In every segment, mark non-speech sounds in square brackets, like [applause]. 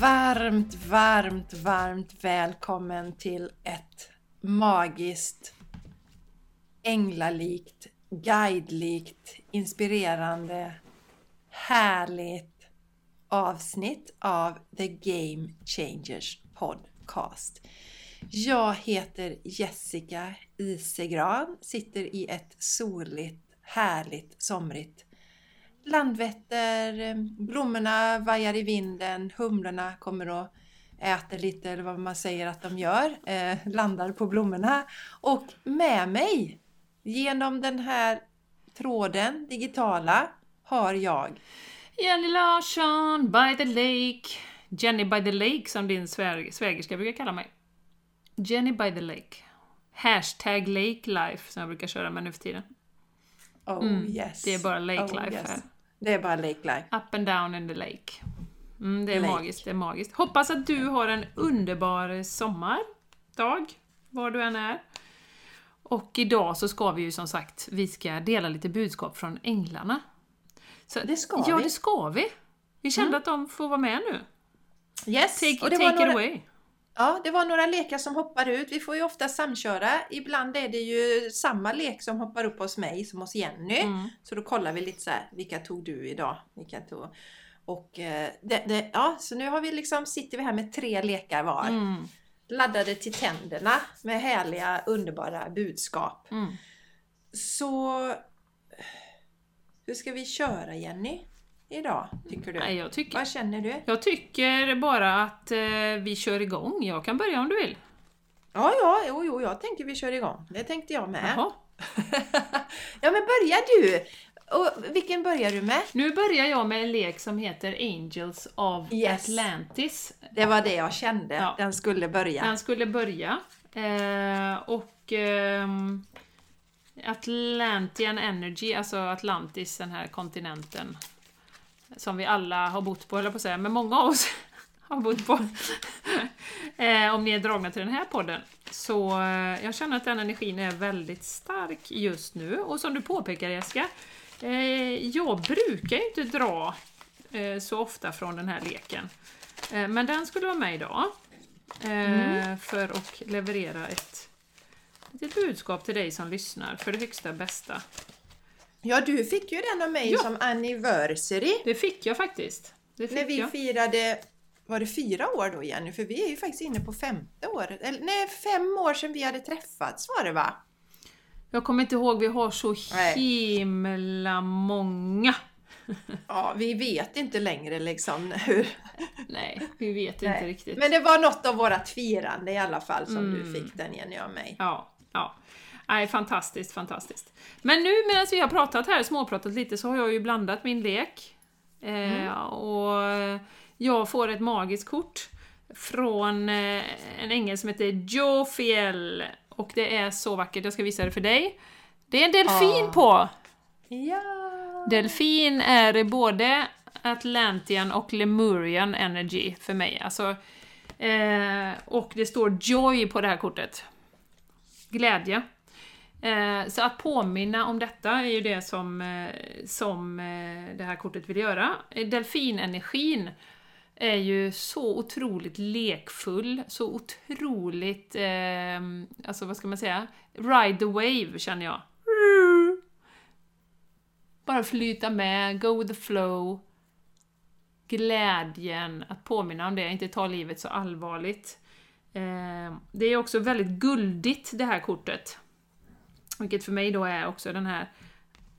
Varmt, varmt, varmt välkommen till ett magiskt, änglalikt, guidelikt, inspirerande, härligt avsnitt av The Game Changers Podcast. Jag heter Jessica Isegran, sitter i ett soligt, härligt, somrigt Landvetter, blommorna vajar i vinden, humlorna kommer och äter lite, eller vad man säger att de gör, eh, landar på blommorna. Och med mig, genom den här tråden, digitala, har jag Jenny Larsson, by the lake. Jenny by the lake som din svär, svägerska brukar kalla mig. Jenny by the lake. Hashtag lake life som jag brukar köra med nu för tiden. Oh yes. Det är bara lake Oh, life yes. här. Det är bara Lake Life. Up and down in the lake. Mm, det är Lake. magiskt, det är magiskt. Hoppas att du har en underbar sommardag, var du än är. Och idag så ska vi ju som sagt, vi ska dela lite budskap från änglarna. Så, Det ska ja, vi. det ska vi. Vi kände att de får vara med nu. Yes. Take, och det take var några, it away. Ja, det var några lekar som hoppar ut. Vi får ju ofta samköra. Ibland är det ju samma lek som hoppar upp hos mig som hos Jenny. Mm. Så då kollar vi lite så här, vilka tog du idag? Vilka tog... Och eh, det, det, ja, så nu har vi liksom, sitter vi här med tre lekar var. Mm. Laddade till tänderna med härliga, underbara budskap. Mm. Så hur ska vi köra Jenny? Idag, tycker du? Nej, jag, tycker, Vad känner du? jag tycker bara att eh, vi kör igång. Jag kan börja om du vill. Ja, ja, jo, jo, jag tänker vi kör igång. Det tänkte jag med. Jaha. [laughs] ja, men börja du! Och vilken börjar du med? Nu börjar jag med en lek som heter Angels of Yes. Atlantis. Det var det jag kände. Ja. Den skulle börja. Den skulle börja. Eh, och ehm, Atlantian Energy, alltså Atlantis, den här kontinenten som vi alla har bott på, jag på att säga, men många av oss [laughs] har bott på. [laughs] eh, om ni är dragna till den här podden. Så eh, jag känner att den energin är väldigt stark just nu. Och som du påpekar Jessica, eh, jag brukar inte dra så ofta från den här leken. Men den skulle vara med idag. Eh, För att leverera ett litet budskap till dig som lyssnar för det högsta bästa. Ja, du fick ju den av mig Ja. som anniversary. Det fick jag faktiskt. Fick När vi jag. firade, var det fyra år då Jenny? För vi är ju faktiskt inne på femte året. Eller nej, fem år sedan vi hade träffats var det va? Jag kommer inte ihåg, vi har så himla många. [laughs] Ja, vi vet inte längre liksom hur. Nej, vi vet inte Nej. riktigt. Men det var något av vårat firande i alla fall som Mm. du fick den Jenny av mig. Ja. Nej, fantastiskt, fantastiskt. Men nu medan vi har pratat här, småpratat lite, så har jag ju blandat min lek. Eh, och jag får ett magiskt kort från eh, en ängel som heter Jofiel. Och det är så vackert, jag ska visa det för dig. Det är en delfin Ah. på! Ja! Delfin är både Atlantian och Lemurian Energy för mig. Alltså, eh, och det står Joy på det här kortet. Glädje. Eh, så att påminna om detta är ju det som, eh, som eh, det här kortet vill göra. Eh, delfinenergin är ju så otroligt lekfull, så otroligt, eh, alltså vad ska man säga, ride the wave känner jag. Bara flyta med, go with the flow. Glädjen, att påminna om det, inte ta livet så allvarligt. Eh, det är också väldigt guldigt det här kortet. Vilket för mig då är också den här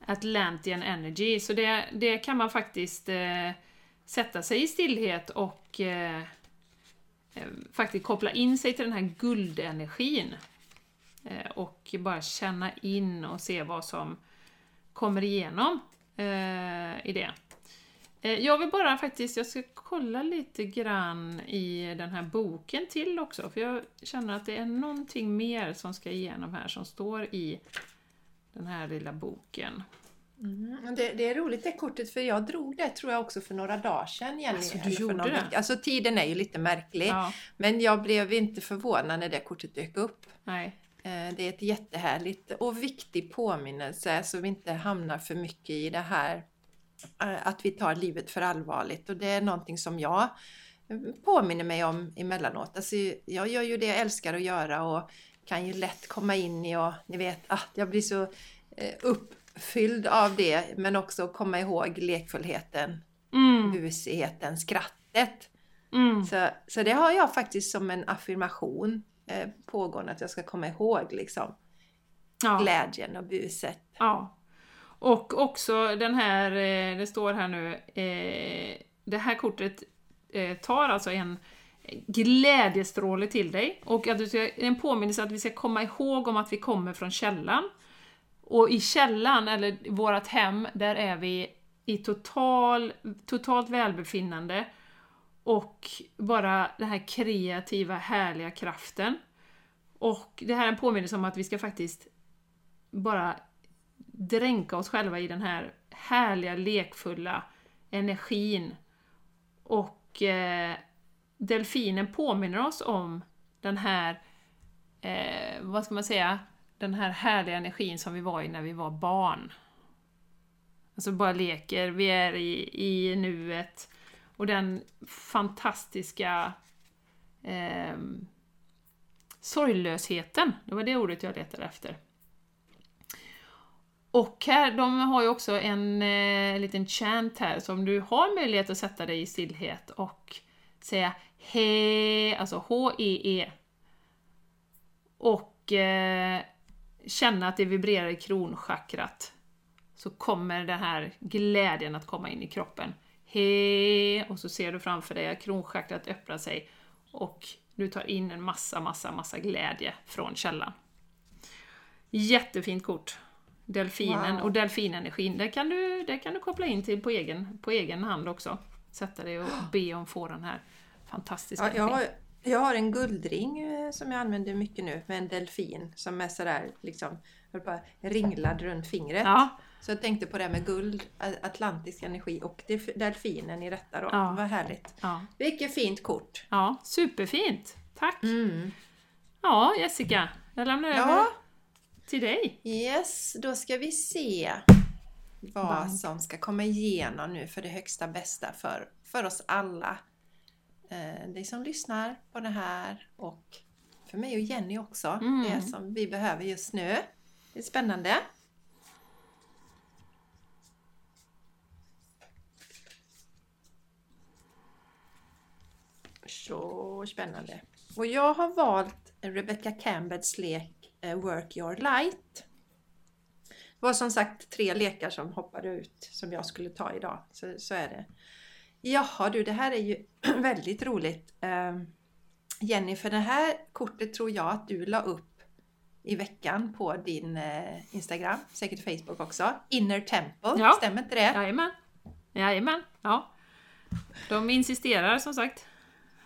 Atlantian Energy. Så det, det kan man faktiskt eh, sätta sig i stillhet och eh, eh, faktiskt koppla in sig till den här guldenergin. Eh, och bara känna in och se vad som kommer igenom eh, i det. Eh, jag vill bara faktiskt, jag ska kolla lite grann i den här boken till också, för jag känner att det är någonting mer som ska igenom här, som står i den här lilla boken. Mm. Det, det, är roligt det kortet för jag drog det tror jag också för några dagar sedan Jenny. Alltså, du gjorde det? Alltså tiden är ju lite märklig. Ja. Men jag blev inte förvånad när det kortet dök upp. Nej. Eh, det är ett jättehärligt och viktig påminnelse så vi inte hamnar för mycket i det här att vi tar livet för allvarligt och det är någonting som jag eh, påminner mig om emellanåt. Alltså, jag gör ju det jag älskar att göra och kan ju lätt komma in i och ni vet att ah, jag blir så uppfylld av det men också komma ihåg lekfullheten, Mm. busigheten, skrattet. Mm. Så, så det har jag faktiskt som en affirmation eh, pågående att jag ska komma ihåg liksom Ja. glädjen och buset. Ja. Och också den här, eh, det står här nu, eh, det här kortet eh, tar alltså en glädjestråle till dig och att du ska, en påminnelse att vi ska komma ihåg om att vi kommer från källan. Och i källan, eller vårt hem, där är vi i total, totalt välbefinnande och bara den här kreativa, härliga kraften. Och det här är en påminnelse om att vi ska faktiskt bara dränka oss själva i den här härliga, lekfulla energin. Och eh, delfinen påminner oss om den här, eh, vad ska man säga, den här härliga energin som vi var i när vi var barn. Alltså bara leker, vi är i, i nuet. Och den fantastiska eh, sorglösheten, det var det ordet jag letade efter. Och här, de har ju också en eh, liten chant här, så om du har möjlighet att sätta dig i stillhet och säga he, alltså H-E-E. Och eh, känna att det vibrerar i kronchakrat. Så kommer den här glädjen att komma in i kroppen. He, och så ser du framför dig att kronchakrat öppnar sig och du tar in en massa, massa, massa glädje från källan. Jättefint kort! Delfinen Wow. och delfinenergin, det kan, du, det kan du koppla in till på egen, på egen hand också. Sätta dig och be om få den här fantastiska Ja, jag, har, jag har en guldring eh, som jag använder mycket nu med en delfin som är sådär liksom ringlad runt fingret. Ja, Så jag tänkte på det med guld, atlantisk energi och delf- delfinen i detta då. Ja. Vad härligt! ja, Vilket fint kort! ja, superfint! Tack! Mm. Ja, Jessica, jag lämnar över Ja, till dig. yes, då ska vi se vad Bank. som ska komma igenom nu för det högsta bästa för, för oss alla. Eh, dig som lyssnar på det här och för mig och Jenny också. Mm. Det som vi behöver just nu. Det är spännande. Så spännande. Och jag har valt Rebecca Campbells lek Work Your Light. Det var som sagt tre lekar som hoppade ut som jag skulle ta idag. Så, så är det. Jaha du, det här är ju [clears throat] väldigt roligt. Eh, Jenny, för det här kortet tror jag att du la upp i veckan på din eh, Instagram, säkert Facebook också. Inner Temple, Ja. stämmer inte det? Jajamän. Jajamän, ja. De insisterar som sagt.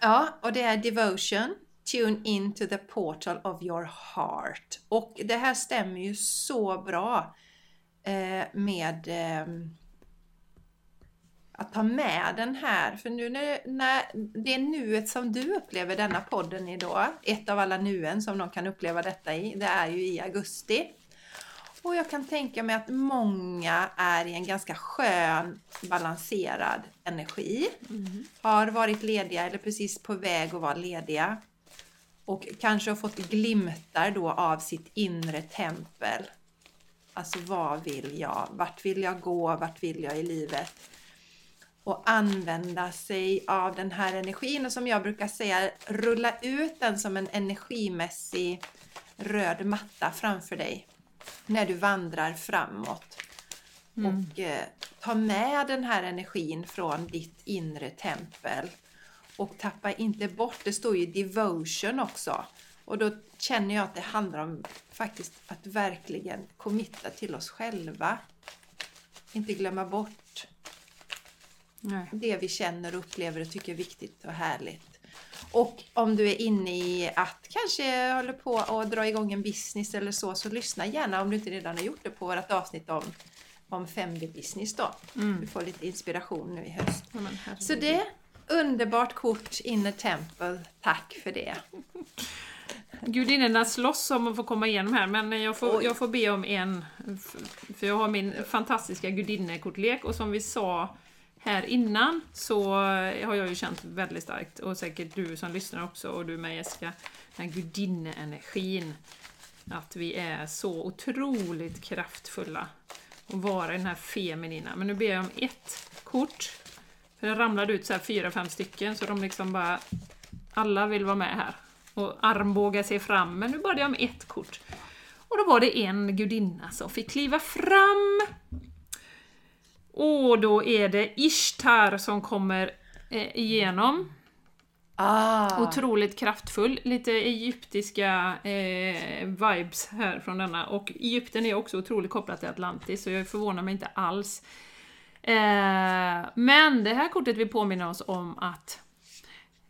Ja, och det är Devotion. Tune in to the portal of your heart. Och det här stämmer ju så bra eh, med eh, att ta med den här. För nu när, när det är nuet som du upplever denna podden i då, ett av alla nuen som de kan uppleva detta i, det är ju i augusti. Och jag kan tänka mig att många är i en ganska skön, balanserad energi har varit lediga eller precis på väg att vara lediga och kanske har fått glimtar då av sitt inre tempel. Alltså vad vill jag? Vart vill jag gå? Vart vill jag i livet? och använda sig av den här energin och som jag brukar säga, rulla ut den som en energimässig röd matta framför dig när du vandrar framåt. Och eh, ta med den här energin från ditt inre tempel. Och tappa inte bort, det står ju devotion också. Och då känner jag att det handlar om faktiskt att verkligen committa till oss själva. Inte glömma bort Nej. det vi känner och upplever och tycker är viktigt och härligt. Och om du är inne i att kanske håller på att dra igång en business eller så, så lyssna gärna om du inte redan har gjort det på vårt avsnitt om, om 5D-business då. Du får lite inspiration nu i höst. Ja. Så det, underbart kort, Inner Temple. Tack för det. Gudinnorna slåss om att få komma igenom här, men jag får, Oj. jag får be om en. För jag har min fantastiska gudinnekortlek och som vi sa här innan så har jag ju känt väldigt starkt, och säkert du som lyssnar också, och du med Jessica, den här gudinneenergin. Att vi är så otroligt kraftfulla och vara i den här feminina. Men nu ber jag om ett kort. För det ramlade ut så här fyra, fem stycken, så de liksom bara... Alla vill vara med här. Och armbåga sig fram, men nu bad jag om ett kort. Och då var det en gudinna som fick kliva fram. Och då är det Ishtar som kommer eh, igenom. Ah, Otroligt kraftfull, lite egyptiska eh, vibes här från denna. Och Egypten är också otroligt kopplat till Atlantis, så jag förvånar mig inte alls. Eh, men det här kortet vill påminna oss om att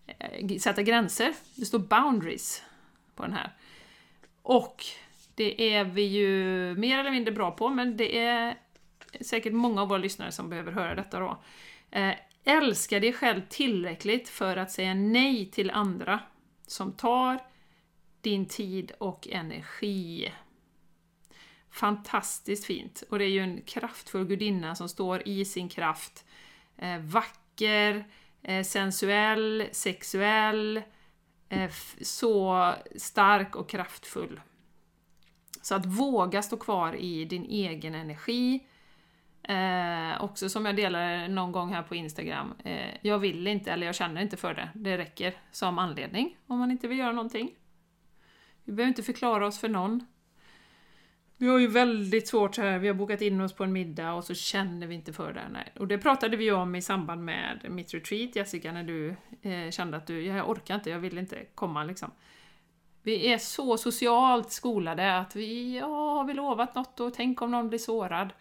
eh, sätta gränser. Det står boundaries på den här. Och det är vi ju mer eller mindre bra på, men det är säkert många av våra lyssnare som behöver höra detta då. Eh, älska dig själv tillräckligt för att säga nej till andra som tar din tid och energi. Fantastiskt fint. Och det är ju en kraftfull gudinna som står i sin kraft. Eh, vacker, eh, sensuell, sexuell, eh, så stark och kraftfull. Så att våga stå kvar i din egen energi. Eh, också som jag delade någon gång här på Instagram. Eh, jag vill inte, eller jag känner inte för det. Det räcker som anledning om man inte vill göra någonting. Vi behöver inte förklara oss för någon. Vi har ju väldigt svårt så här, vi har bokat in oss på en middag och så känner vi inte för det. Nej. Och det pratade vi ju om i samband med mitt retreat, Jessica, när du eh, kände att du, jag orkar inte, jag vill inte komma liksom. Vi är så socialt skolade att vi, ja, har vi lovat något och tänk om någon blir sårad.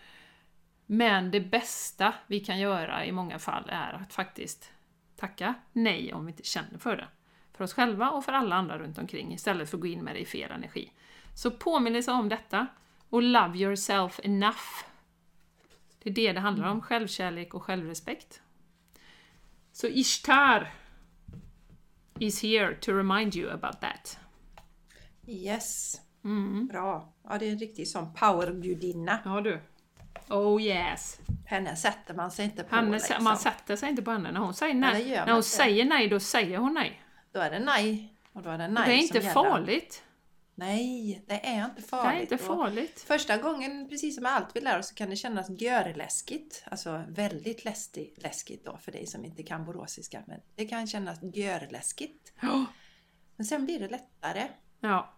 Men det bästa vi kan göra i många fall är att faktiskt tacka nej om vi inte känner för det. För oss själva och för alla andra runt omkring istället för att gå in med det i fel energi. Så påminnelse om detta och love yourself enough. Det är det det handlar om, självkärlek och självrespekt. Så Ishtar is here to remind you about that. yes, Mm. bra. Ja, det är en riktig sån powergudinna. Ja du. Oh yes. Henne sätter man sig inte på. Henne, liksom. Man sätter sig inte på henne. När hon säger Nej, när hon inte. säger nej, då säger hon nej. Då är det nej. Och då är det nej det är inte gäller. farligt. Nej, det är inte Det farligt. är inte Och farligt. Första gången, precis som med allt vi lär oss, så kan det kännas görläskigt. Alltså väldigt läskigt, läskigt då för dig som inte kan boråsiska. Men det kan kännas görläskigt. Ja. Men sen blir det lättare. ja.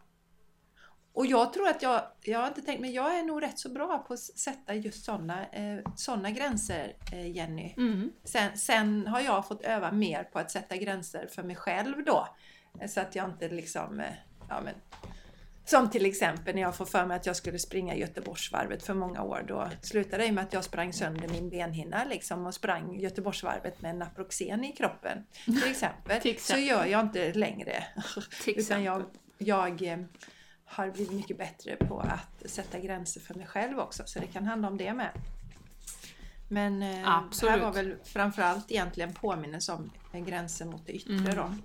Och jag tror att jag, jag har inte tänkt, men jag är nog rätt så bra på att sätta just sådana eh, såna gränser, eh, Jenny. Mm. Sen, sen har jag fått öva mer på att sätta gränser för mig själv då. Så att jag inte liksom, eh, ja men som till exempel när jag får för mig att jag skulle springa Göteborgsvarvet för många år. Då slutade det med att jag sprang sönder min benhinna liksom och sprang Göteborgsvarvet med Naproxen i kroppen. Till exempel. [laughs] Till Så exempel. gör jag inte längre. Utan jag, jag eh, har blivit mycket bättre på att sätta gränser för mig själv också. Så det kan handla om det med. Men eh, Absolut. här var väl framförallt egentligen påminnelse om gränser mot det yttre då.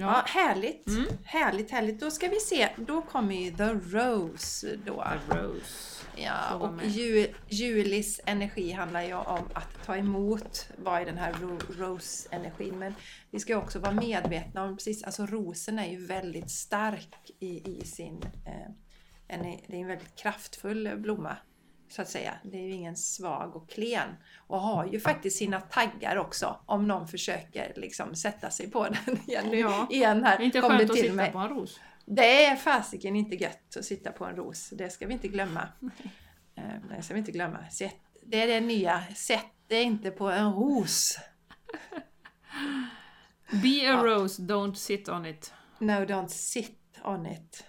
Ja, härligt! Mm. Härligt, härligt. Då ska vi se. Då kommer ju The Rose då. The Rose. Ja, och ju, Julis energi handlar ju om att ta emot, vara i den här ro- Rose-energin. Men vi ska också vara medvetna om, precis, alltså rosen är ju väldigt stark i, i sin, eh, en, det är en väldigt kraftfull blomma. Så att säga. Det är ju ingen svag och klen. Och har ju faktiskt sina taggar också om någon försöker liksom sätta sig på den [laughs] igen. Nu Ja. igen här Det är inte kom skönt det att till sitta mig. på en ros. Det är fasiken inte gött att sitta på en ros. Det ska vi inte glömma. [laughs] Eh, Det ska vi inte glömma. Det är det nya. Sätt dig inte på en ros. Be a rose, don't sit on it. No, don't sit on it.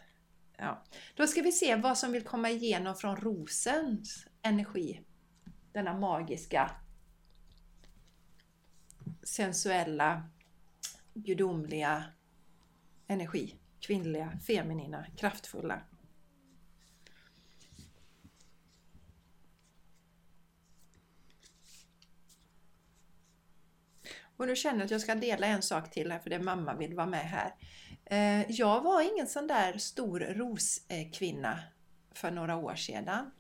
Ja. Då ska vi se vad som vill komma igenom från rosens energi. Denna magiska, sensuella, gudomliga energi. Kvinnliga, feminina, kraftfulla. Och nu känner jag att jag ska dela en sak till här för det mamma vill vara med här. Eh, jag var ingen sån där stor roskvinna för några år sedan.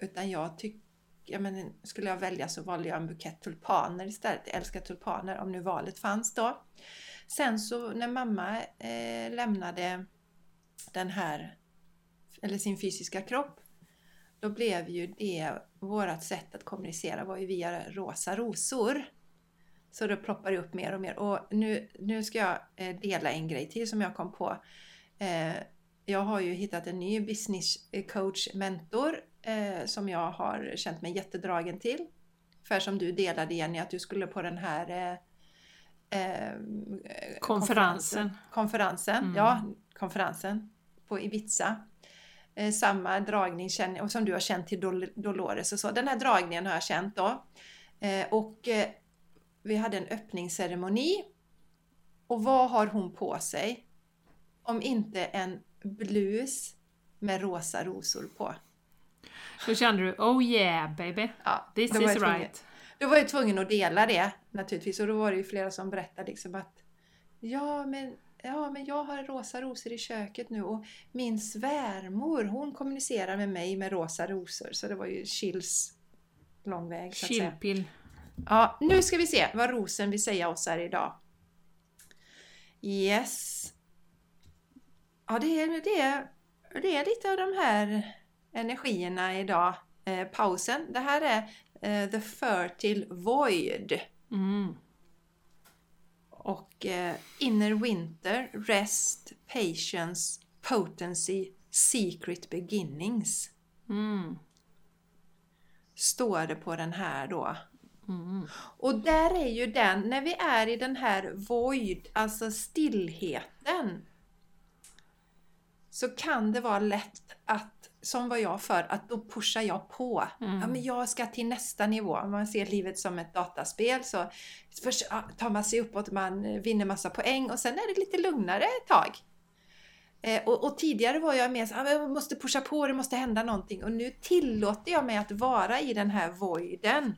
Utan jag tycker, ja, men skulle jag välja så valde jag en bukett tulpaner istället. Jag älskar tulpaner om nu valet fanns då. Sen så när mamma eh, lämnade den här, eller sin fysiska kropp, då blev ju det, vårat sätt att kommunicera var ju via rosa rosor. Så då ploppar det upp mer och mer. Och nu, nu ska jag eh, dela en grej till som jag kom på. Eh, jag har ju hittat en ny business coach mentor eh, som jag har känt mig jättedragen till. För som du delade Jenny att du skulle på den här eh, eh, Konferensen. konferensen. Mm. Ja, konferensen på Ibiza. Eh, samma dragning känner och som du har känt till Dol- Dolores och så. Den här dragningen har jag känt då. Eh, och eh, vi hade en öppningsceremoni. Och vad har hon på sig? Om inte en blus med rosa rosor på. Då kände du oh yeah baby, Ja, this is tvungen- right. Då var jag tvungen att dela det naturligtvis och då var det ju flera som berättade liksom att ja men, ja men jag har rosa rosor i köket nu och min svärmor hon kommunicerar med mig med rosa rosor så det var ju chills lång väg. Chillpill. Ja, nu ska vi se vad rosen vill säga oss här idag. Yes. Ja, det är, det är, det är lite av de här energierna idag. Eh, pausen. Det här är eh, The Fertile Void. Mm. Och eh, Inner Winter, Rest, Patience, Potency, Secret Beginnings. Mm. Står det på den här då. Mm. Och där är ju den, när vi är i den här void, alltså stillheten, så kan det vara lätt att, som var jag för, att då pushar jag på. Mm. Ja, men jag ska till nästa nivå. Om man ser livet som ett dataspel så först tar man sig uppåt, man vinner massa poäng och sen är det lite lugnare ett tag. Eh, och, och tidigare var jag mer så ah, jag måste pusha på, det måste hända någonting. Och nu tillåter jag mig att vara i den här voiden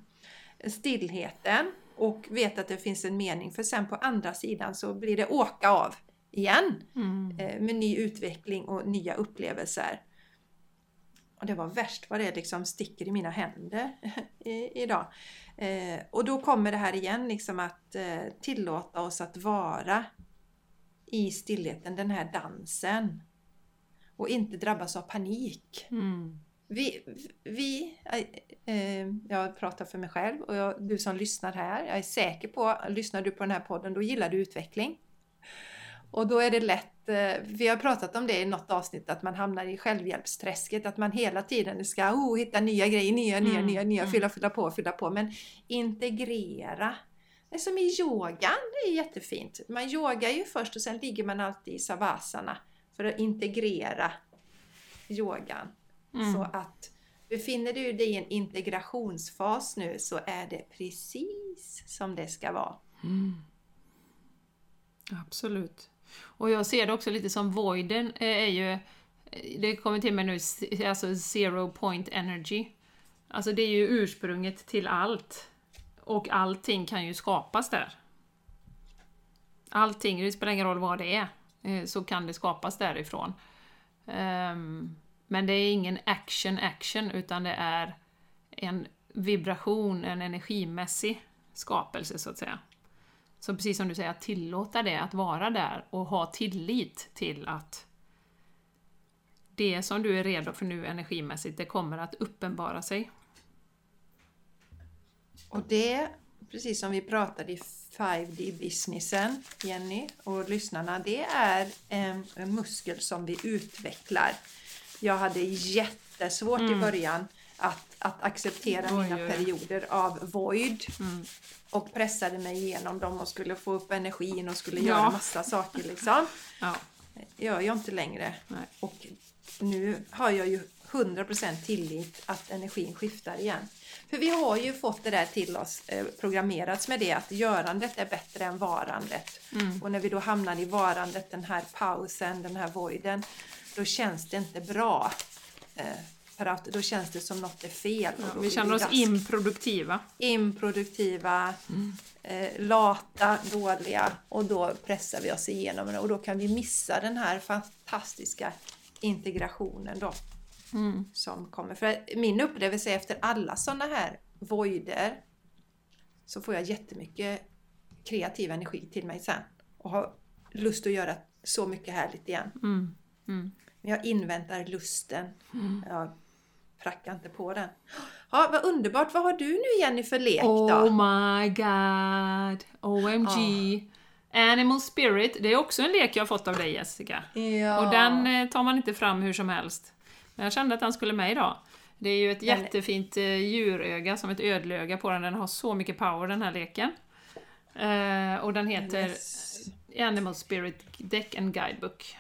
stillheten och vet att det finns en mening för sen på andra sidan så blir det åka av igen Mm. eh, med ny utveckling och nya upplevelser. Och det var värst vad det liksom sticker i mina händer [laughs] idag. Eh, och då kommer det här igen liksom att eh, tillåta oss att vara i stillheten, den här dansen. Och inte drabbas av panik. Mm. Vi, vi eh, jag pratar för mig själv och jag, du som lyssnar här, jag är säker på, lyssnar du på den här podden, då gillar du utveckling. Och då är det lätt, eh, vi har pratat om det i något avsnitt, att man hamnar i självhjälpsträsket, att man hela tiden ska oh, hitta nya grejer, nya, nya, Mm, nya, nya, mm. fylla, fylla på, fylla på. Men integrera. Det är som i yogan, det är jättefint. Man yogar ju först och sen ligger man alltid i savasana för att integrera yogan. Mm. Så att befinner du dig i en integrationsfas nu så är det precis som det ska vara. Mm. Absolut. Och jag ser det också lite som voiden eh, är ju, eh, det kommer till mig nu, alltså zero point energy. Alltså det är ju ursprunget till allt. Och allting kan ju skapas där. Allting, det spelar ingen roll vad det är, eh, så kan det skapas därifrån. Ehm, men det är ingen action action, utan det är en vibration, en energimässig skapelse så att säga. Så precis som du säger, att tillåta det, att vara där och ha tillit till att det som du är redo för nu energimässigt, det kommer att uppenbara sig. Och det, precis som vi pratade i 5D-businessen, Jenny och lyssnarna, det är en, en muskel som vi utvecklar. Jag hade jättesvårt i början att, att acceptera Oj, mina perioder av void Mm. och pressade mig igenom dem och skulle få upp energin och skulle Ja. göra massa saker liksom. [laughs] Ja, gör jag inte längre. nej. Och nu har jag ju 100% tillit att energin skiftar igen. För vi har ju fått det där till oss, eh, programmerats med det att görandet är bättre än varandet. Mm. Och när vi då hamnar i varandet, den här pausen, den här voiden, då känns det inte bra. Eh, för att då känns det som något är fel. Ja, vi känner oss improduktiva. improduktiva, eh, lata, dåliga och då pressar vi oss igenom det och då kan vi missa den här fantastiska integrationen då Mm. som kommer. För min upplevelse är efter alla sådana här voider så får jag jättemycket kreativ energi till mig sen och har lust att göra så mycket härligt igen. Mm. Mm. Men jag inväntar lusten. Jag prackar inte på den. Ja, vad underbart! Vad har du nu Jenny för lek då? Oh my god! OMG! Animal Spirit, det är också en lek jag har fått av dig Jessica. Ja. Och den eh, tar man inte fram hur som helst. Men jag kände att den skulle med idag. Det är ju ett jättefint eh, djuröga, som ett ödleöga på den. Den har så mycket power den här leken. Eh, och den heter Yes. Animal Spirit Deck and Guidebook.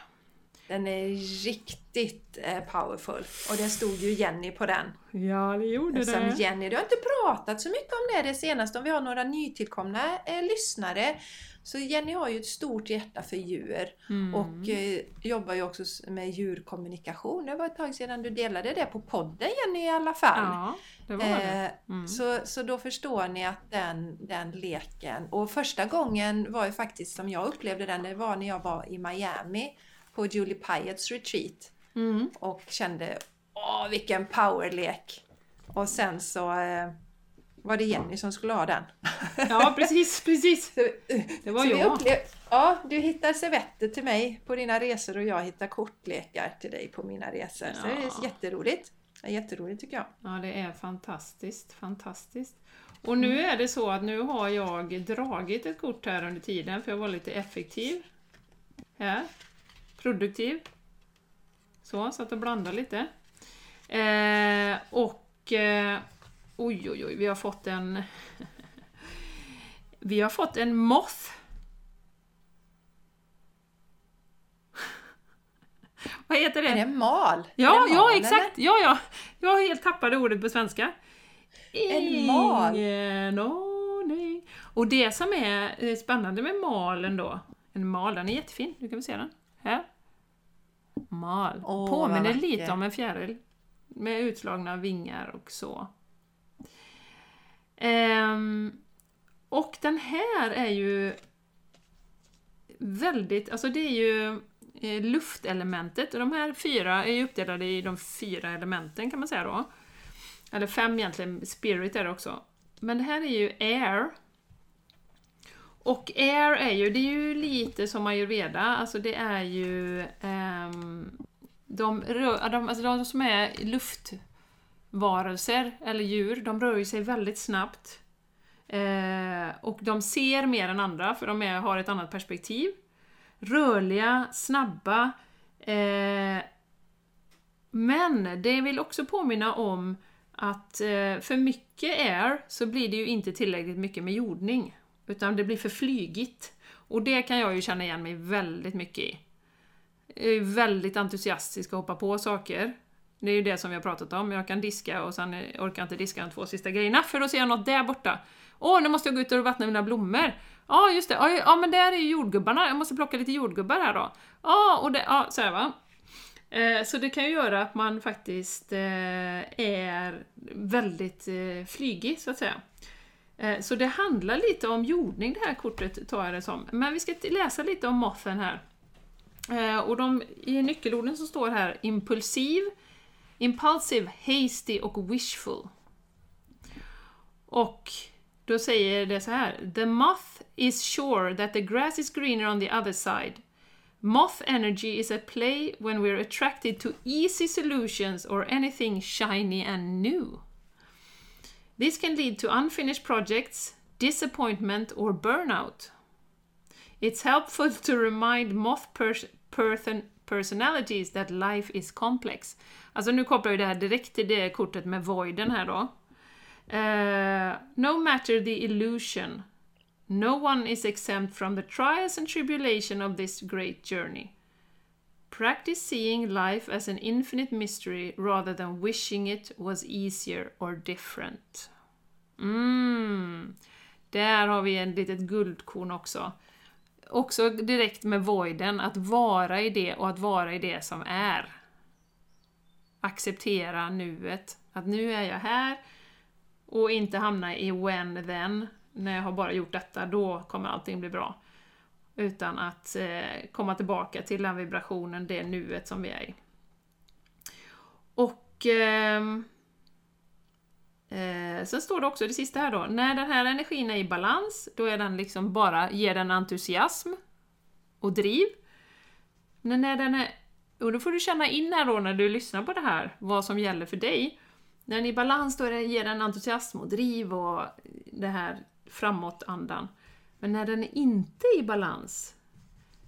Den är riktigt eh, powerful. Och det stod ju Jenny på den. Ja, det gjorde Som Jenny, du har inte pratat så mycket om det det senaste. Om vi har några nytillkomna eh, lyssnare. Så Jenny har ju ett stort hjärta för djur. Mm. Och eh, jobbar ju också med djurkommunikation. Det var ett tag sedan du delade det på podden Jenny i alla fall. Ja, det var det. Eh, Mm. så, så då förstår ni att den, den leken, och första gången var ju faktiskt som jag upplevde den, det var när jag var i Miami på Julie Pyetts retreat Mm. och kände åh vilken powerlek! Och sen så eh, var det Jenny som skulle ha den. [laughs] Ja, precis, precis. Eh, Det var så jag. upplev- ja, du hittar servetter till mig på dina resor och jag hittar kortlekar till dig på mina resor. Så det är Ja. jätteroligt. Det är jätteroligt tycker jag. Ja, det är fantastiskt, fantastiskt. Och nu är det så att nu har jag dragit ett kort här under tiden för jag var lite effektiv. Här. Produktiv. Så, så att jag blandar lite. Eh, och... Eh, oj, oj, oj, vi har fått en... [laughs] vi har fått en moth. [laughs] Vad heter det? Är det mal? Ja, det ja mal, exakt! Ja, ja. Jag har helt tappade ordet på svenska. En mal. Ingen aning. Och det som är eh, spännande med malen då, en mal, den är jättefin, du kan väl se den? Här. Mal. Åh, Påminner lite om en fjäril. Med utslagna vingar och så. Ehm, och den här är ju väldigt, alltså det är ju eh, luftelementet. Och de här fyra är ju uppdelade i de fyra elementen kan man säga då. Eller fem egentligen, spirit är det också. Men det här är ju air. Och air är ju, det är ju lite som ayurveda, alltså det är ju ehm, de, rör, de, alltså de som är luftvarelser eller djur, de rör sig väldigt snabbt. Eh, och de ser mer än andra för de är, har ett annat perspektiv. Rörliga, snabba. Eh, men det vill också påminna om att eh, för mycket air så blir det ju inte tillräckligt mycket med jordning. Utan det blir för flygigt. Och det kan jag ju känna igen mig väldigt mycket i. Är väldigt entusiastisk och hoppar på saker. Det är ju det som vi har pratat om. Jag kan diska och sen orkar jag inte diska de två sista grejerna för då ser jag något där borta. Åh, nu måste jag gå ut och vattna mina blommor. Ja, just det. Ja, men där är ju jordgubbarna. Jag måste plocka lite jordgubbar här då. Ja, och det, ja, så här va. Eh, så det kan ju göra att man faktiskt eh, är väldigt eh, flygig, så att säga. Så det handlar lite om jordning det här kortet, tar jag det som. Men vi ska läsa lite om mothen här. Eh, Och de, i nyckelorden som står här, impulsiv, impulsive, hasty och wishful. Och då säger det så här. The moth is sure that the grass is greener on the other side. Moth energy is at play when we're attracted to easy solutions or anything shiny and new. This can lead to unfinished projects, disappointment, or burnout. It's helpful to remind moth pers- person- personalities that life is complex. Alltså nu kopplar vi det här direkt till det kortet med voiden här då. Uh, no matter the illusion, no one is exempt from the trials and tribulation of this great journey. Practice seeing life as an infinite mystery rather than wishing it was easier or different. Mm. Där har vi en litet guldkorn också. Också direkt med voiden, att vara i det och att vara i det som är. Acceptera nuet. Att nu är jag här och inte hamna i when then. När jag har bara gjort detta, då kommer allting bli bra. Utan att eh, komma tillbaka till den vibrationen, det nuet som vi är i. Och... eh, Eh, sen står det också det sista här då, när den här energin är i balans, då är den liksom bara, ger den entusiasm och driv. Men när den är, och då får du känna in här då när du lyssnar på det här, vad som gäller för dig. När den är i balans då är den, ger den entusiasm och driv och det här framåtandan. Men när den är inte i balans,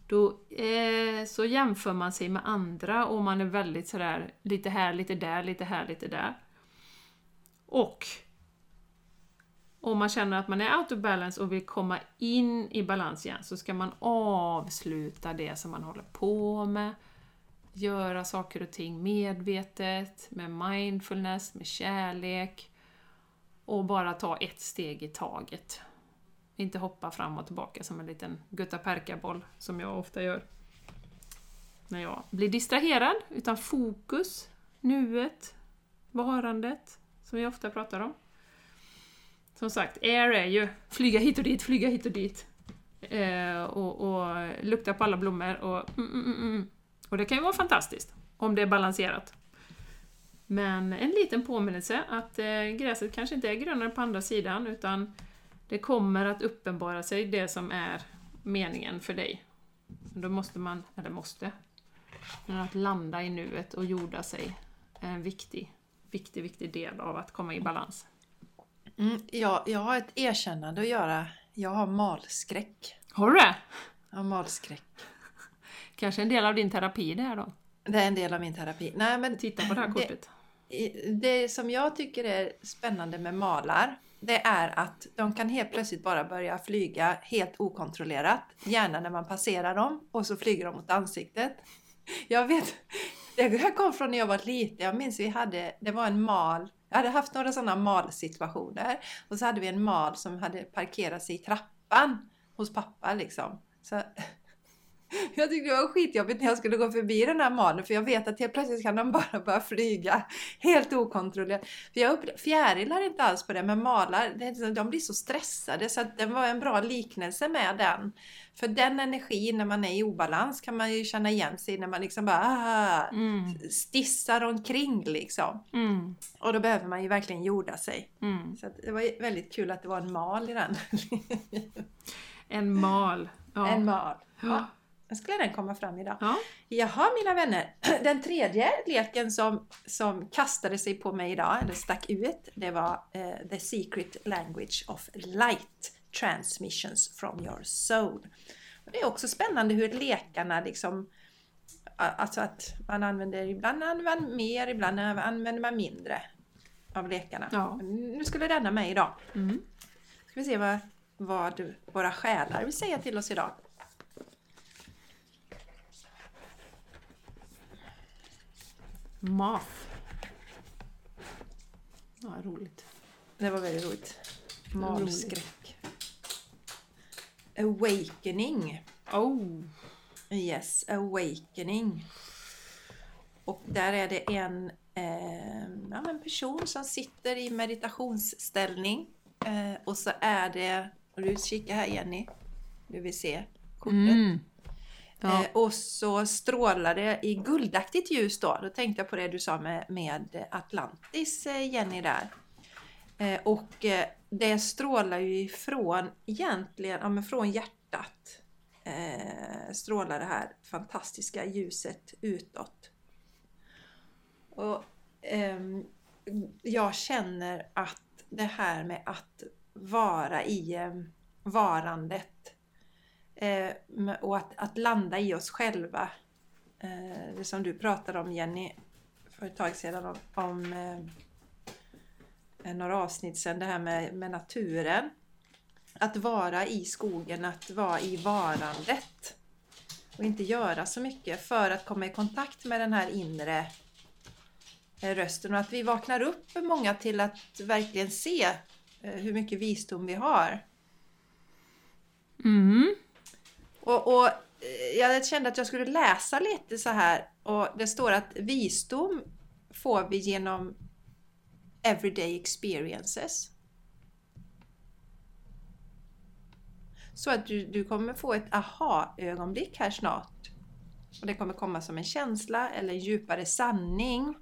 då eh, så jämför man sig med andra och man är väldigt sådär, lite här, lite där, lite här, lite där. Och om man känner att man är out of balance och vill komma in i balans igen så ska man avsluta det som man håller på med. Göra saker och ting medvetet, med mindfulness, med kärlek. Och bara ta ett steg i taget. Inte hoppa fram och tillbaka som en liten guttaperkaboll som jag ofta gör. När jag blir distraherad, utan fokus, nuet, varandet, som vi ofta pratar om. Som sagt, air är ju flyga hit och dit, flyga hit och dit. Eh, och, och lukta på alla blommor och mm, mm, mm, mm. Och det kan ju vara fantastiskt, om det är balanserat. Men en liten påminnelse att eh, gräset kanske inte är grönare på andra sidan, utan det kommer att uppenbara sig det som är meningen för dig. Då måste man, eller måste, men att landa i nuet och jorda sig är en viktig viktig, viktig del av att komma i balans. Mm, jag, jag har ett erkännande att göra. Jag har malskräck. Har du det? Jag har malskräck. Kanske en del av din terapi det här då? Det är en del av min terapi. Nej, men Titta på det här kortet. Det, det som jag tycker är spännande med malar, det är att de kan helt plötsligt bara börja flyga helt okontrollerat. Gärna när man passerar dem och så flyger de mot ansiktet. Jag vet, det här kom från när jag var liten. Jag minns vi hade, det var en mal. Jag hade haft några sådana malsituationer. Och så hade vi en mal som hade parkerat sig i trappan hos pappa liksom. Så, jag tyckte det var skitjobbigt när jag skulle gå förbi den här malen för jag vet att helt plötsligt kan de bara börja flyga helt okontrollerat. För jag upplevde, fjärilar inte alls på det, men malar, de blir så stressade så att det var en bra liknelse med den. För den energin när man är i obalans kan man ju känna igen sig när man liksom bara ah, Mm. stissar omkring liksom. Mm. Och då behöver man ju verkligen jorda sig. Mm. Så det var väldigt kul att det var en mal i den. En mal. Ja. En mal. Ja. Nu skulle den komma fram idag. Ja. Jaha mina vänner, [clears throat] den tredje leken som, som kastade sig på mig idag, eller stack ut, det var eh, The Secret Language of Light Transmissions from your soul. Och det är också spännande hur lekarna liksom, alltså att man använder, ibland använder man mer, ibland använder man mindre av lekarna. Ja. Nu skulle denna med idag. Mm. Ska vi se vad, vad våra själar vill säga till oss idag. Math. Ja, roligt. Det var väldigt roligt. Malskräck. Awakening. Oh. Yes, awakening. Och där är det en, eh, ja, en person som sitter i meditationsställning. Eh, och så är det, och du kikar här Jenny, du vill se kortet. Mm. Ja. Eh, och så strålar det i guldaktigt ljus då. Då tänkte jag på det du sa med, med Atlantis, eh, Jenny där. Eh, och eh, det strålar ju ifrån egentligen, ja men från hjärtat. eh, strålar det här fantastiska ljuset utåt. Och ehm, jag känner att det här med att vara i eh, varandet eh, och att, att landa i oss själva. Eh, det som du pratade om Jenny för ett tag sedan om, om eh, några avsnitt sedan, det här med, med naturen. Att vara i skogen, att vara i varandet. Och inte göra så mycket för att komma i kontakt med den här inre eh, rösten och att vi vaknar upp många till att verkligen se eh, hur mycket visdom vi har. Mm. Och, och eh, jag kände att jag skulle läsa lite så här och det står att visdom får vi genom everyday experiences. Så att du, du kommer få ett aha-ögonblick här snart. Och det kommer komma som en känsla eller en djupare sanning.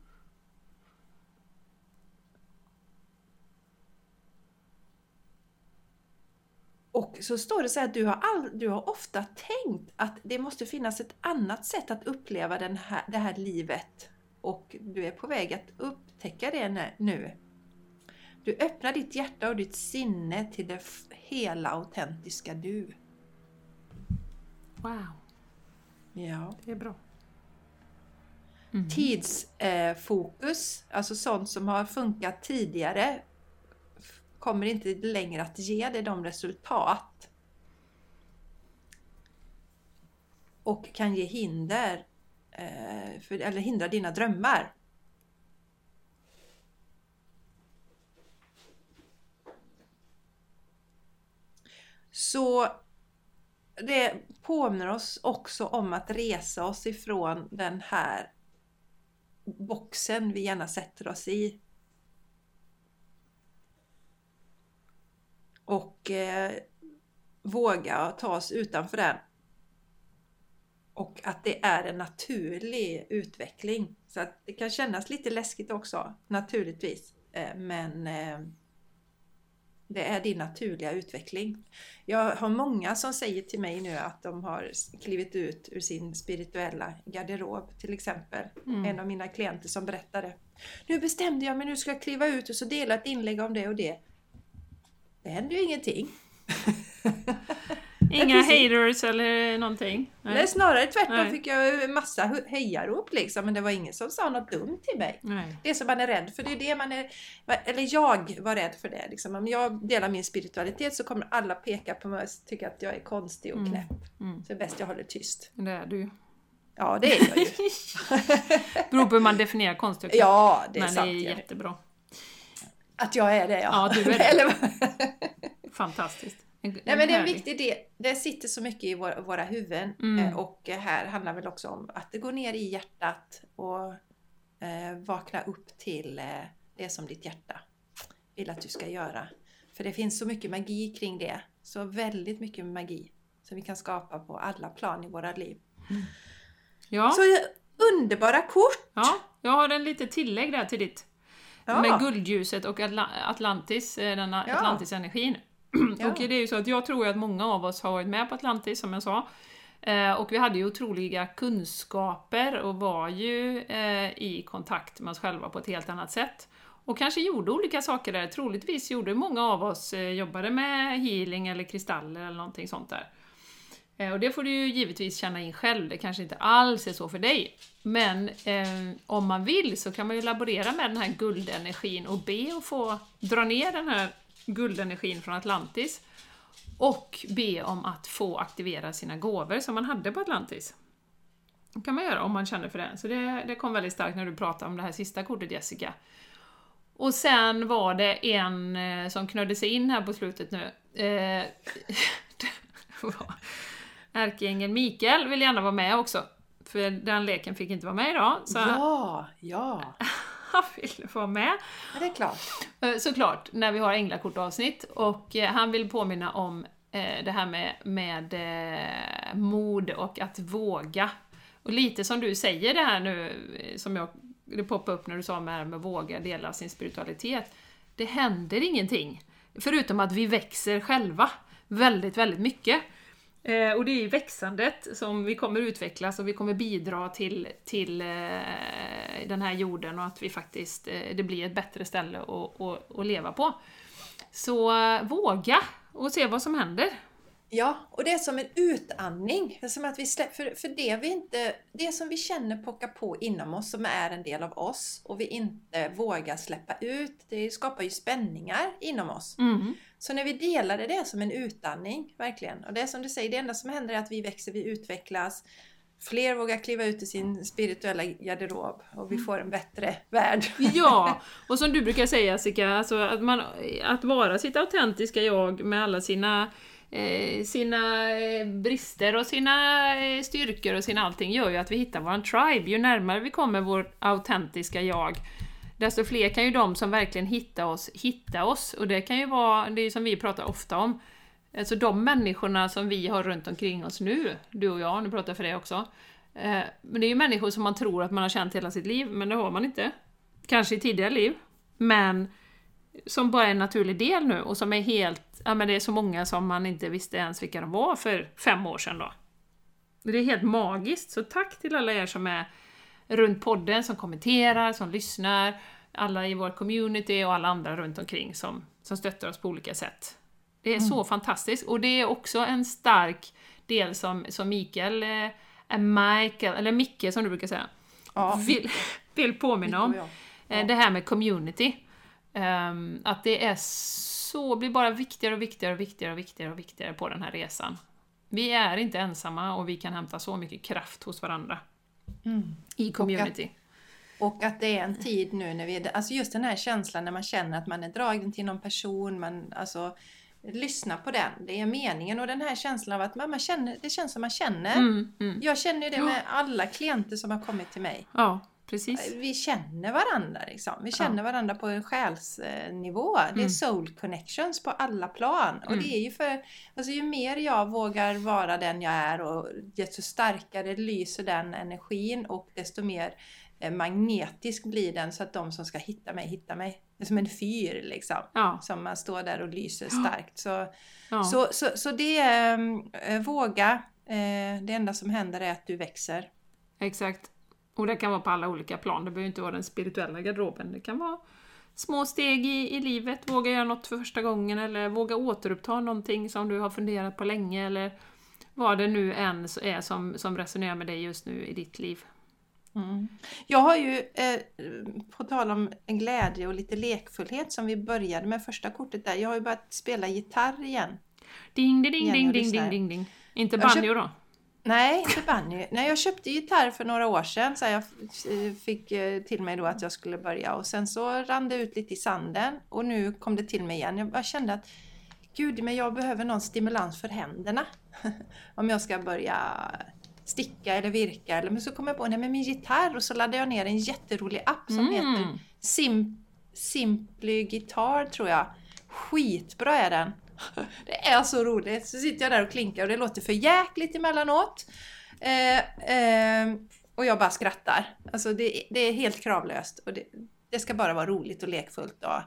Och så står det så här att du har, all, du har ofta tänkt att det måste finnas ett annat sätt att uppleva den här, det här livet. Och du är på väg att upptäcka det nu. Du öppnar ditt hjärta och ditt sinne till det hela autentiska du. Wow. Ja. Det är bra. Mm. Tidsfokus, eh, alltså sånt som har funkat tidigare, kommer inte längre att ge dig de resultat. Och kan ge hinder, eh, för, eller hindra dina drömmar. Så det påminner oss också om att resa oss ifrån den här boxen vi gärna sätter oss i. Och eh, våga ta oss utanför den. Och att det är en naturlig utveckling. Så att det kan kännas lite läskigt också, naturligtvis. Eh, men eh, det är din naturliga utveckling. Jag har många som säger till mig nu att de har klivit ut ur sin spirituella garderob till exempel. Mm. En av mina klienter som berättade. Nu bestämde jag mig, nu ska jag kliva ut och så dela ett inlägg om det och det. Det händer ju ingenting. Inga haters eller någonting? Nej, Nej snarare tvärtom Nej. fick jag massa hejarop liksom, men det var ingen som sa något dumt till mig. Nej. Det som man är rädd för, det är det man är... Eller jag var rädd för det. Liksom. Om jag delar min spiritualitet så kommer alla peka på mig och tycka att jag är konstig och mm. knäpp. Mm. Så det är bäst jag håller tyst. Det är du ju. Ja, det är jag ju. [laughs] Beror på hur man definierar konstig och knäpp. Ja, det är men sant. Men det är jättebra. Att jag är det, ja. Ja, du är det. [laughs] Fantastiskt. En, Nej men det är en viktig del. Det sitter så mycket i våra, våra huvuden mm. Eh, och här handlar väl också om att det går ner i hjärtat och eh, vakna upp till eh, det som ditt hjärta vill att du ska göra. För det finns så mycket magi kring det. Så väldigt mycket magi som vi kan skapa på alla plan i våra liv. Mm. Ja. Så underbara kort! Ja, jag har en lite tillägg där till ditt. Ja. Med guldljuset och Atlantis, eh, den. Atlantis-energin. [clears throat] Ja. och det är ju så att jag tror att många av oss har varit med på Atlantis, som jag sa. Eh, och vi hade ju otroliga kunskaper och var ju eh, i kontakt med oss själva på ett helt annat sätt. Och kanske gjorde olika saker där. Troligtvis gjorde många av oss, jobbade med healing eller kristaller eller någonting sånt där. Eh, och det får du ju givetvis känna in själv, det kanske inte alls är så för dig. Men eh, om man vill så kan man ju laborera med den här guldenergin och be att få dra ner den här guldenergin från Atlantis och be om att få aktivera sina gåvor som man hade på Atlantis. Det kan man göra om man känner för det. Så det, det kom väldigt starkt när du pratade om det här sista kortet Jessica. Och sen var det en eh, som knödde sig in här på slutet nu. Eh, [laughs] Ärkeängeln Mikael vill gärna vara med också. För den leken fick inte vara med idag. Så ja, ja! [laughs] han vill vara med. Ja, det är klart. Eh, såklart, när vi har änglakortavsnitt. Och eh, han vill påminna om eh, det här med, med mod och att våga. Och lite som du säger det här nu, som jag, det poppade upp när du sa med, med våga dela sin spiritualitet. Det händer ingenting. Förutom att vi växer själva väldigt, väldigt mycket. Eh, och det är i växandet som vi kommer utvecklas och vi kommer bidra till, till eh, den här jorden och att vi faktiskt, eh, det blir ett bättre ställe att, att, att leva på. Så eh, våga och se vad som händer. Ja, och det är som en utandning. Det är som att vi släpper, för, för det, vi inte, det som vi känner pockar på inom oss, som är en del av oss, och vi inte vågar släppa ut, det skapar ju spänningar inom oss. Mm. Så när vi delade det som en utandning, verkligen. Och det är som du säger, det enda som händer är att vi växer, vi utvecklas. Fler vågar kliva ut i sin spirituella garderob och vi får en bättre värld. [laughs] Ja, och som du brukar säga Sika, alltså att, man, att vara sitt autentiska jag med alla sina Eh, sina eh, brister och sina eh, styrkor och sina allting gör ju att vi hittar våran tribe. Ju närmare vi kommer vårt autentiska jag, desto fler kan ju de som verkligen hittar oss, hitta oss. Och det kan ju vara, det är ju som vi pratar ofta om, alltså de människorna som vi har runt omkring oss nu, du och jag, nu pratar jag för dig också. Men det är ju människor som man tror att man har känt hela sitt liv, men det har man inte. Kanske i tidigare liv, men som bara är en naturlig del nu och som är helt, ja men det är så många som man inte visste ens vilka de var för fem år sedan då. Det är helt magiskt, så tack till alla er som är runt podden, som kommenterar, som lyssnar, alla i vår community och alla andra runt omkring som, som stöttar oss på olika sätt. Det är så fantastiskt, och det är också en stark del som, som Mikael, eh, Michael, eller Micke som du brukar säga, Ja, vill, [laughs] vill påminna om. jag. Eh, Ja. Det här med community. Ehm, att det är så, blir bara viktigare och viktigare och viktigare och viktigare och viktigare på den här resan. Vi är inte ensamma och vi kan hämta så mycket kraft hos varandra Mm. i community. Och att det är en tid nu när vi, alltså just den här känslan när man känner att man är dragen till någon person, man, alltså lyssna på den, det är meningen. Och den här känslan av att man, man känner, det känns som man känner. Mm, mm. Jag känner det med alla klienter som har kommit till mig. Ja, precis. Vi känner varandra liksom. Vi känner varandra på en själsnivå. Det är Mm. soul connections på alla plan. Och det är ju för, alltså ju mer jag vågar vara den jag är och desto starkare lyser den energin och desto mer eh, magnetisk blir den så att de som ska hitta mig hittar mig. Det är som en fyr liksom. Ja, Som man står där och lyser starkt. Så, ja. så, så, så det är eh, våga. Eh, det enda som händer är att du växer. exakt. Och det kan vara på alla olika plan, det behöver inte vara den spirituella garderoben. Det kan vara små steg i, i livet, våga göra något för första gången eller våga återuppta någonting som du har funderat på länge eller vad det nu än är som, som resonerar med dig just nu i ditt liv. Mm. Jag har ju, eh, på tal om en glädje och lite lekfullhet som vi började med första kortet där, jag har ju börjat spela gitarr igen. Ding, ding, ding, ding, ding, ding, ding, ding. Inte banjo då? Nej, inte banjo. Nej, jag köpte gitarr för några år sedan så jag f- fick eh, till mig då att jag skulle börja och sen så rann det ut lite i sanden och nu kom det till mig igen. Jag bara kände att gud, men jag behöver någon stimulans för händerna. [laughs] Om jag ska börja sticka eller virka. Eller, men så kom jag på, nej men min gitarr och så laddade jag ner en jätterolig app som heter Mm. Sim, Simply Guitar tror jag. Skitbra är den! [laughs] Det är så roligt! Så sitter jag där och klinkar och det låter för jäkligt emellanåt. Eh, eh, och jag bara skrattar. Alltså det, det är helt kravlöst. Och det, det ska bara vara roligt och lekfullt och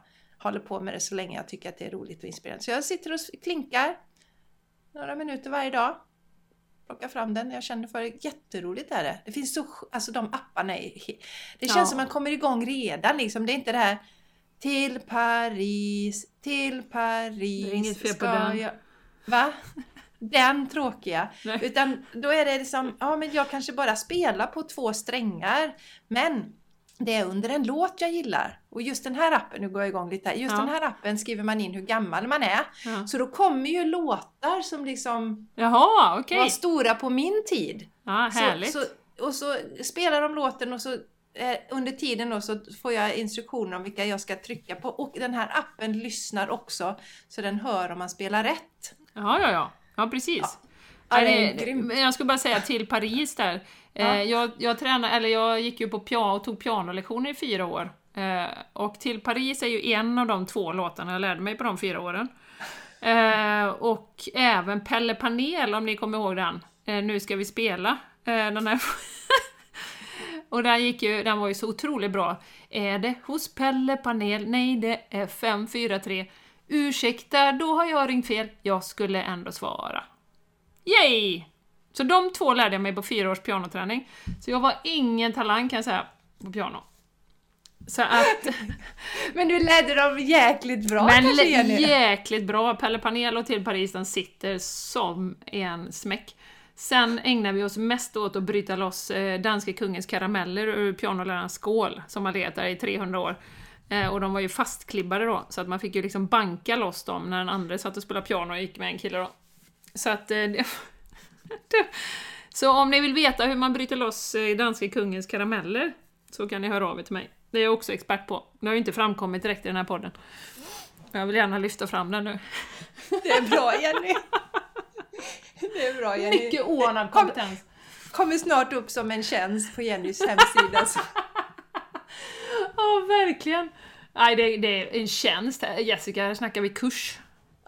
håller på med det så länge jag tycker att det är roligt och inspirerande. Så jag sitter och klinkar några minuter varje dag. Plockar fram den jag känner för det. Jätteroligt är det. Det finns så, alltså de apparna är, Det känns Ja. som man kommer igång redan liksom. Det är inte det här till Paris, till Paris. Det är inget fel på den. Jag... Va? Den tråkiga. Nej. Utan då är det liksom, ja men jag kanske bara spelar på två strängar. Men det är under en låt jag gillar. Och just den här appen, nu går jag igång lite här. Just Ja. den här appen skriver man in hur gammal man är. Ja. Så då kommer ju låtar som liksom Jaha, okej. var stora på min tid. Ja, härligt. Så, så, och så spelar de låten och så under tiden då så får jag instruktioner om vilka jag ska trycka på. Och den här appen lyssnar också så den hör om man spelar rätt. Ja, ja, ja. Ja, precis. Ja. Ja, det är grymt. jag skulle bara säga till Paris där. Ja. Eh, jag, jag, tränade, eller jag gick ju på piano och tog pianolektioner i fyra år. Eh, och till Paris är ju en av de två låtarna jag lärde mig på de fyra åren. Eh, och även Pelle Panel, om ni kommer ihåg den. Eh, nu ska vi spela. Eh, den här [laughs] och den, gick ju, den var ju så otroligt bra. Är det hos Pelle Panel? Nej, det är 543. Ursäkta, då har jag ringt fel. Jag skulle ändå svara. Yay! Så de två lärde jag mig på fyra års pianoträning. Så jag var ingen talang kan jag säga, på piano. Så att... [laughs] Men du ledde dem jäkligt bra Men kanske jäkligt bra. Pelle Panel och till Paris, den sitter som en smäck. Sen ägnar vi oss mest åt att bryta loss eh, danske kungens karameller ur pianolärarens skål, som har legat där i 300 år. Eh, och de var ju fastklibbade då, så att man fick ju liksom banka loss dem när den andra satt och spelade piano och gick med en kille då. Så att... Eh, [laughs] så om ni vill veta hur man bryter loss danske kungens karameller, så kan ni höra av er till mig. Det är jag också expert på. Det har ju inte framkommit direkt i den här podden. Jag vill gärna lyfta fram den nu. Det är bra Jenny! [laughs] [laughs] Det är bra Jenny. Mycket oanad Kom- kompetens. Kommer snart upp som en tjänst på Jennys hemsida. [laughs] Ja, verkligen. Nej, det, det är en tjänst. Jessica, här snackar vi kurs.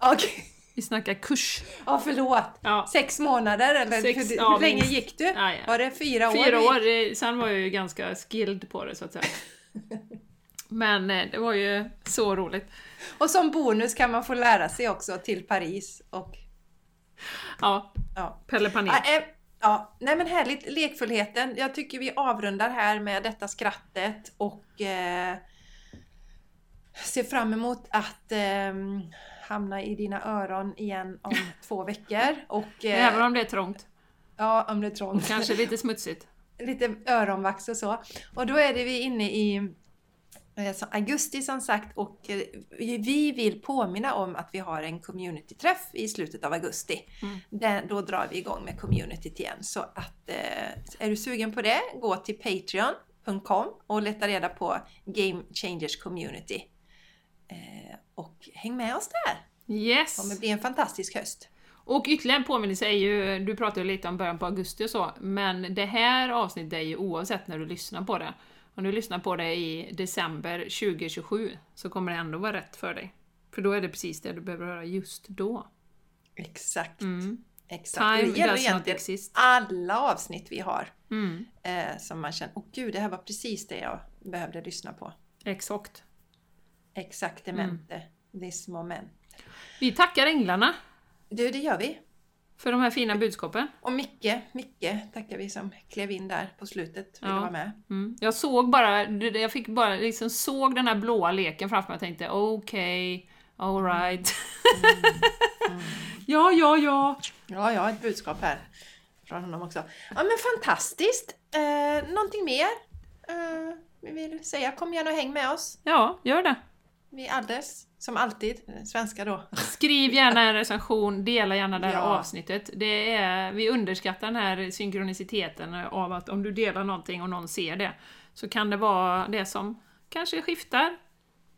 Okej. Vi snackar kurs. Ja, förlåt. Ja. Sex månader eller? Sex, du- ja, hur länge minst. gick du? Ja, ja. Var det fyra år? Fyra år, sen var jag ju ganska skilled på det så att säga. [laughs] Men eh, det var ju så roligt. Och som bonus kan man få lära sig också till Paris och Ja, ja. Pelle Panel. Ja, eh, ja, nej men härligt. Lekfullheten. Jag tycker vi avrundar här med detta skrattet och eh, ser fram emot att eh, hamna i dina öron igen om [laughs] två veckor. Och, eh, Även om det är trångt. Ja, om det är trångt. Kanske lite smutsigt. [laughs] Lite öronvax och så. Och då är det vi inne i augusti som sagt och eh, vi vill påminna om att vi har en communityträff i slutet av augusti. Mm. Då drar vi igång med communityt igen. Så att eh, är du sugen på det, gå till patreon.com och leta reda på Game Changers Community. Eh, och häng med oss där! Det Yes! kommer bli en fantastisk höst. Och ytterligare en påminnelse är ju, du pratade ju lite om början på augusti och så, men det här avsnittet är ju oavsett när du lyssnar på det. Om du lyssnar på det i december 2027 så kommer det ändå vara rätt för dig. För då är det precis det du behöver höra just då. Exakt. Mm. Exakt. Time det gäller egentligen exist. alla avsnitt vi har. Mm. Eh, som man känner, åh gud, det här var precis det jag behövde lyssna på. Exakt. Exaktamente, this moment. Vi tackar änglarna Du, det gör vi. För de här fina budskapen. Och Micke, Micke tackar vi som klev in där på slutet, ville Ja. vara med. Mm. Jag såg bara, jag fick bara liksom såg den här blåa leken framför mig och tänkte okej, alright. [laughs] ja, ja, ja. Ja, jag har ett budskap här från honom också. Ja, men fantastiskt! Eh, någonting mer? Eh, vi vill säga, kom gärna och häng med oss. Ja, gör det. Vi är alldeles, som alltid, eh, svenska då. Skriv gärna en recension, dela gärna det här Ja. avsnittet. Det är, vi underskattar den här synkroniciteten av att om du delar någonting och någon ser det, så kan det vara det som kanske skiftar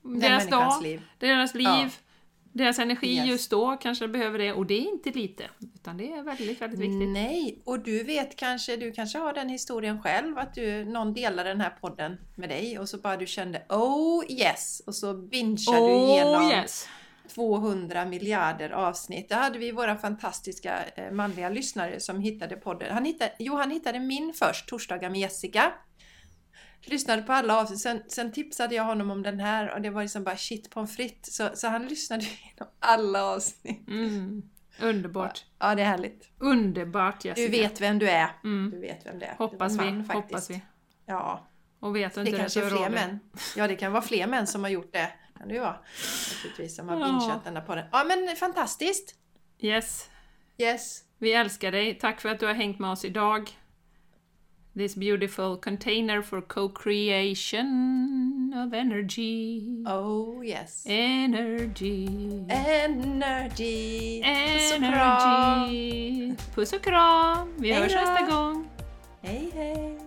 Den deras dag, liv. deras liv, Ja. deras energi Yes. just då kanske behöver det. Och det är inte lite, utan det är väldigt, väldigt viktigt. Nej, och du vet kanske, du kanske har den historien själv att du, någon delar den här podden med dig och så bara du kände oh yes och så bingear du igenom Oh yes! 200 miljarder avsnitt. Där hade vi våra fantastiska eh, manliga lyssnare som hittade podden. Han hittade, jo, han hittade min först, Torsdagar med Jessica. Lyssnade på alla avsnitt, sen, sen tipsade jag honom om den här och det var liksom bara shit pommes frites. Så, så han lyssnade [laughs] igenom alla avsnitt. Mm. Underbart. Ja, det är härligt. Underbart Jessica. Du vet vem du är. Mm. Du vet vem det är. Hoppas Det vi, faktiskt. hoppas vi. Ja, Och vet du det inte kanske är fler dig. män. Ja, det kan vara fler män som har gjort det. Kan det ju vara. Naturligtvis, som har Ja. bingeat den där podden. Ja, men fantastiskt! Yes. Yes. Vi älskar dig. Tack för att du har hängt med oss idag. This beautiful container for co-creation of energy. Oh yes. Energy. Energy. Puss och kram. Energy. Puss och kram. Vi Hej hörs då. nästa gång. Hej hej.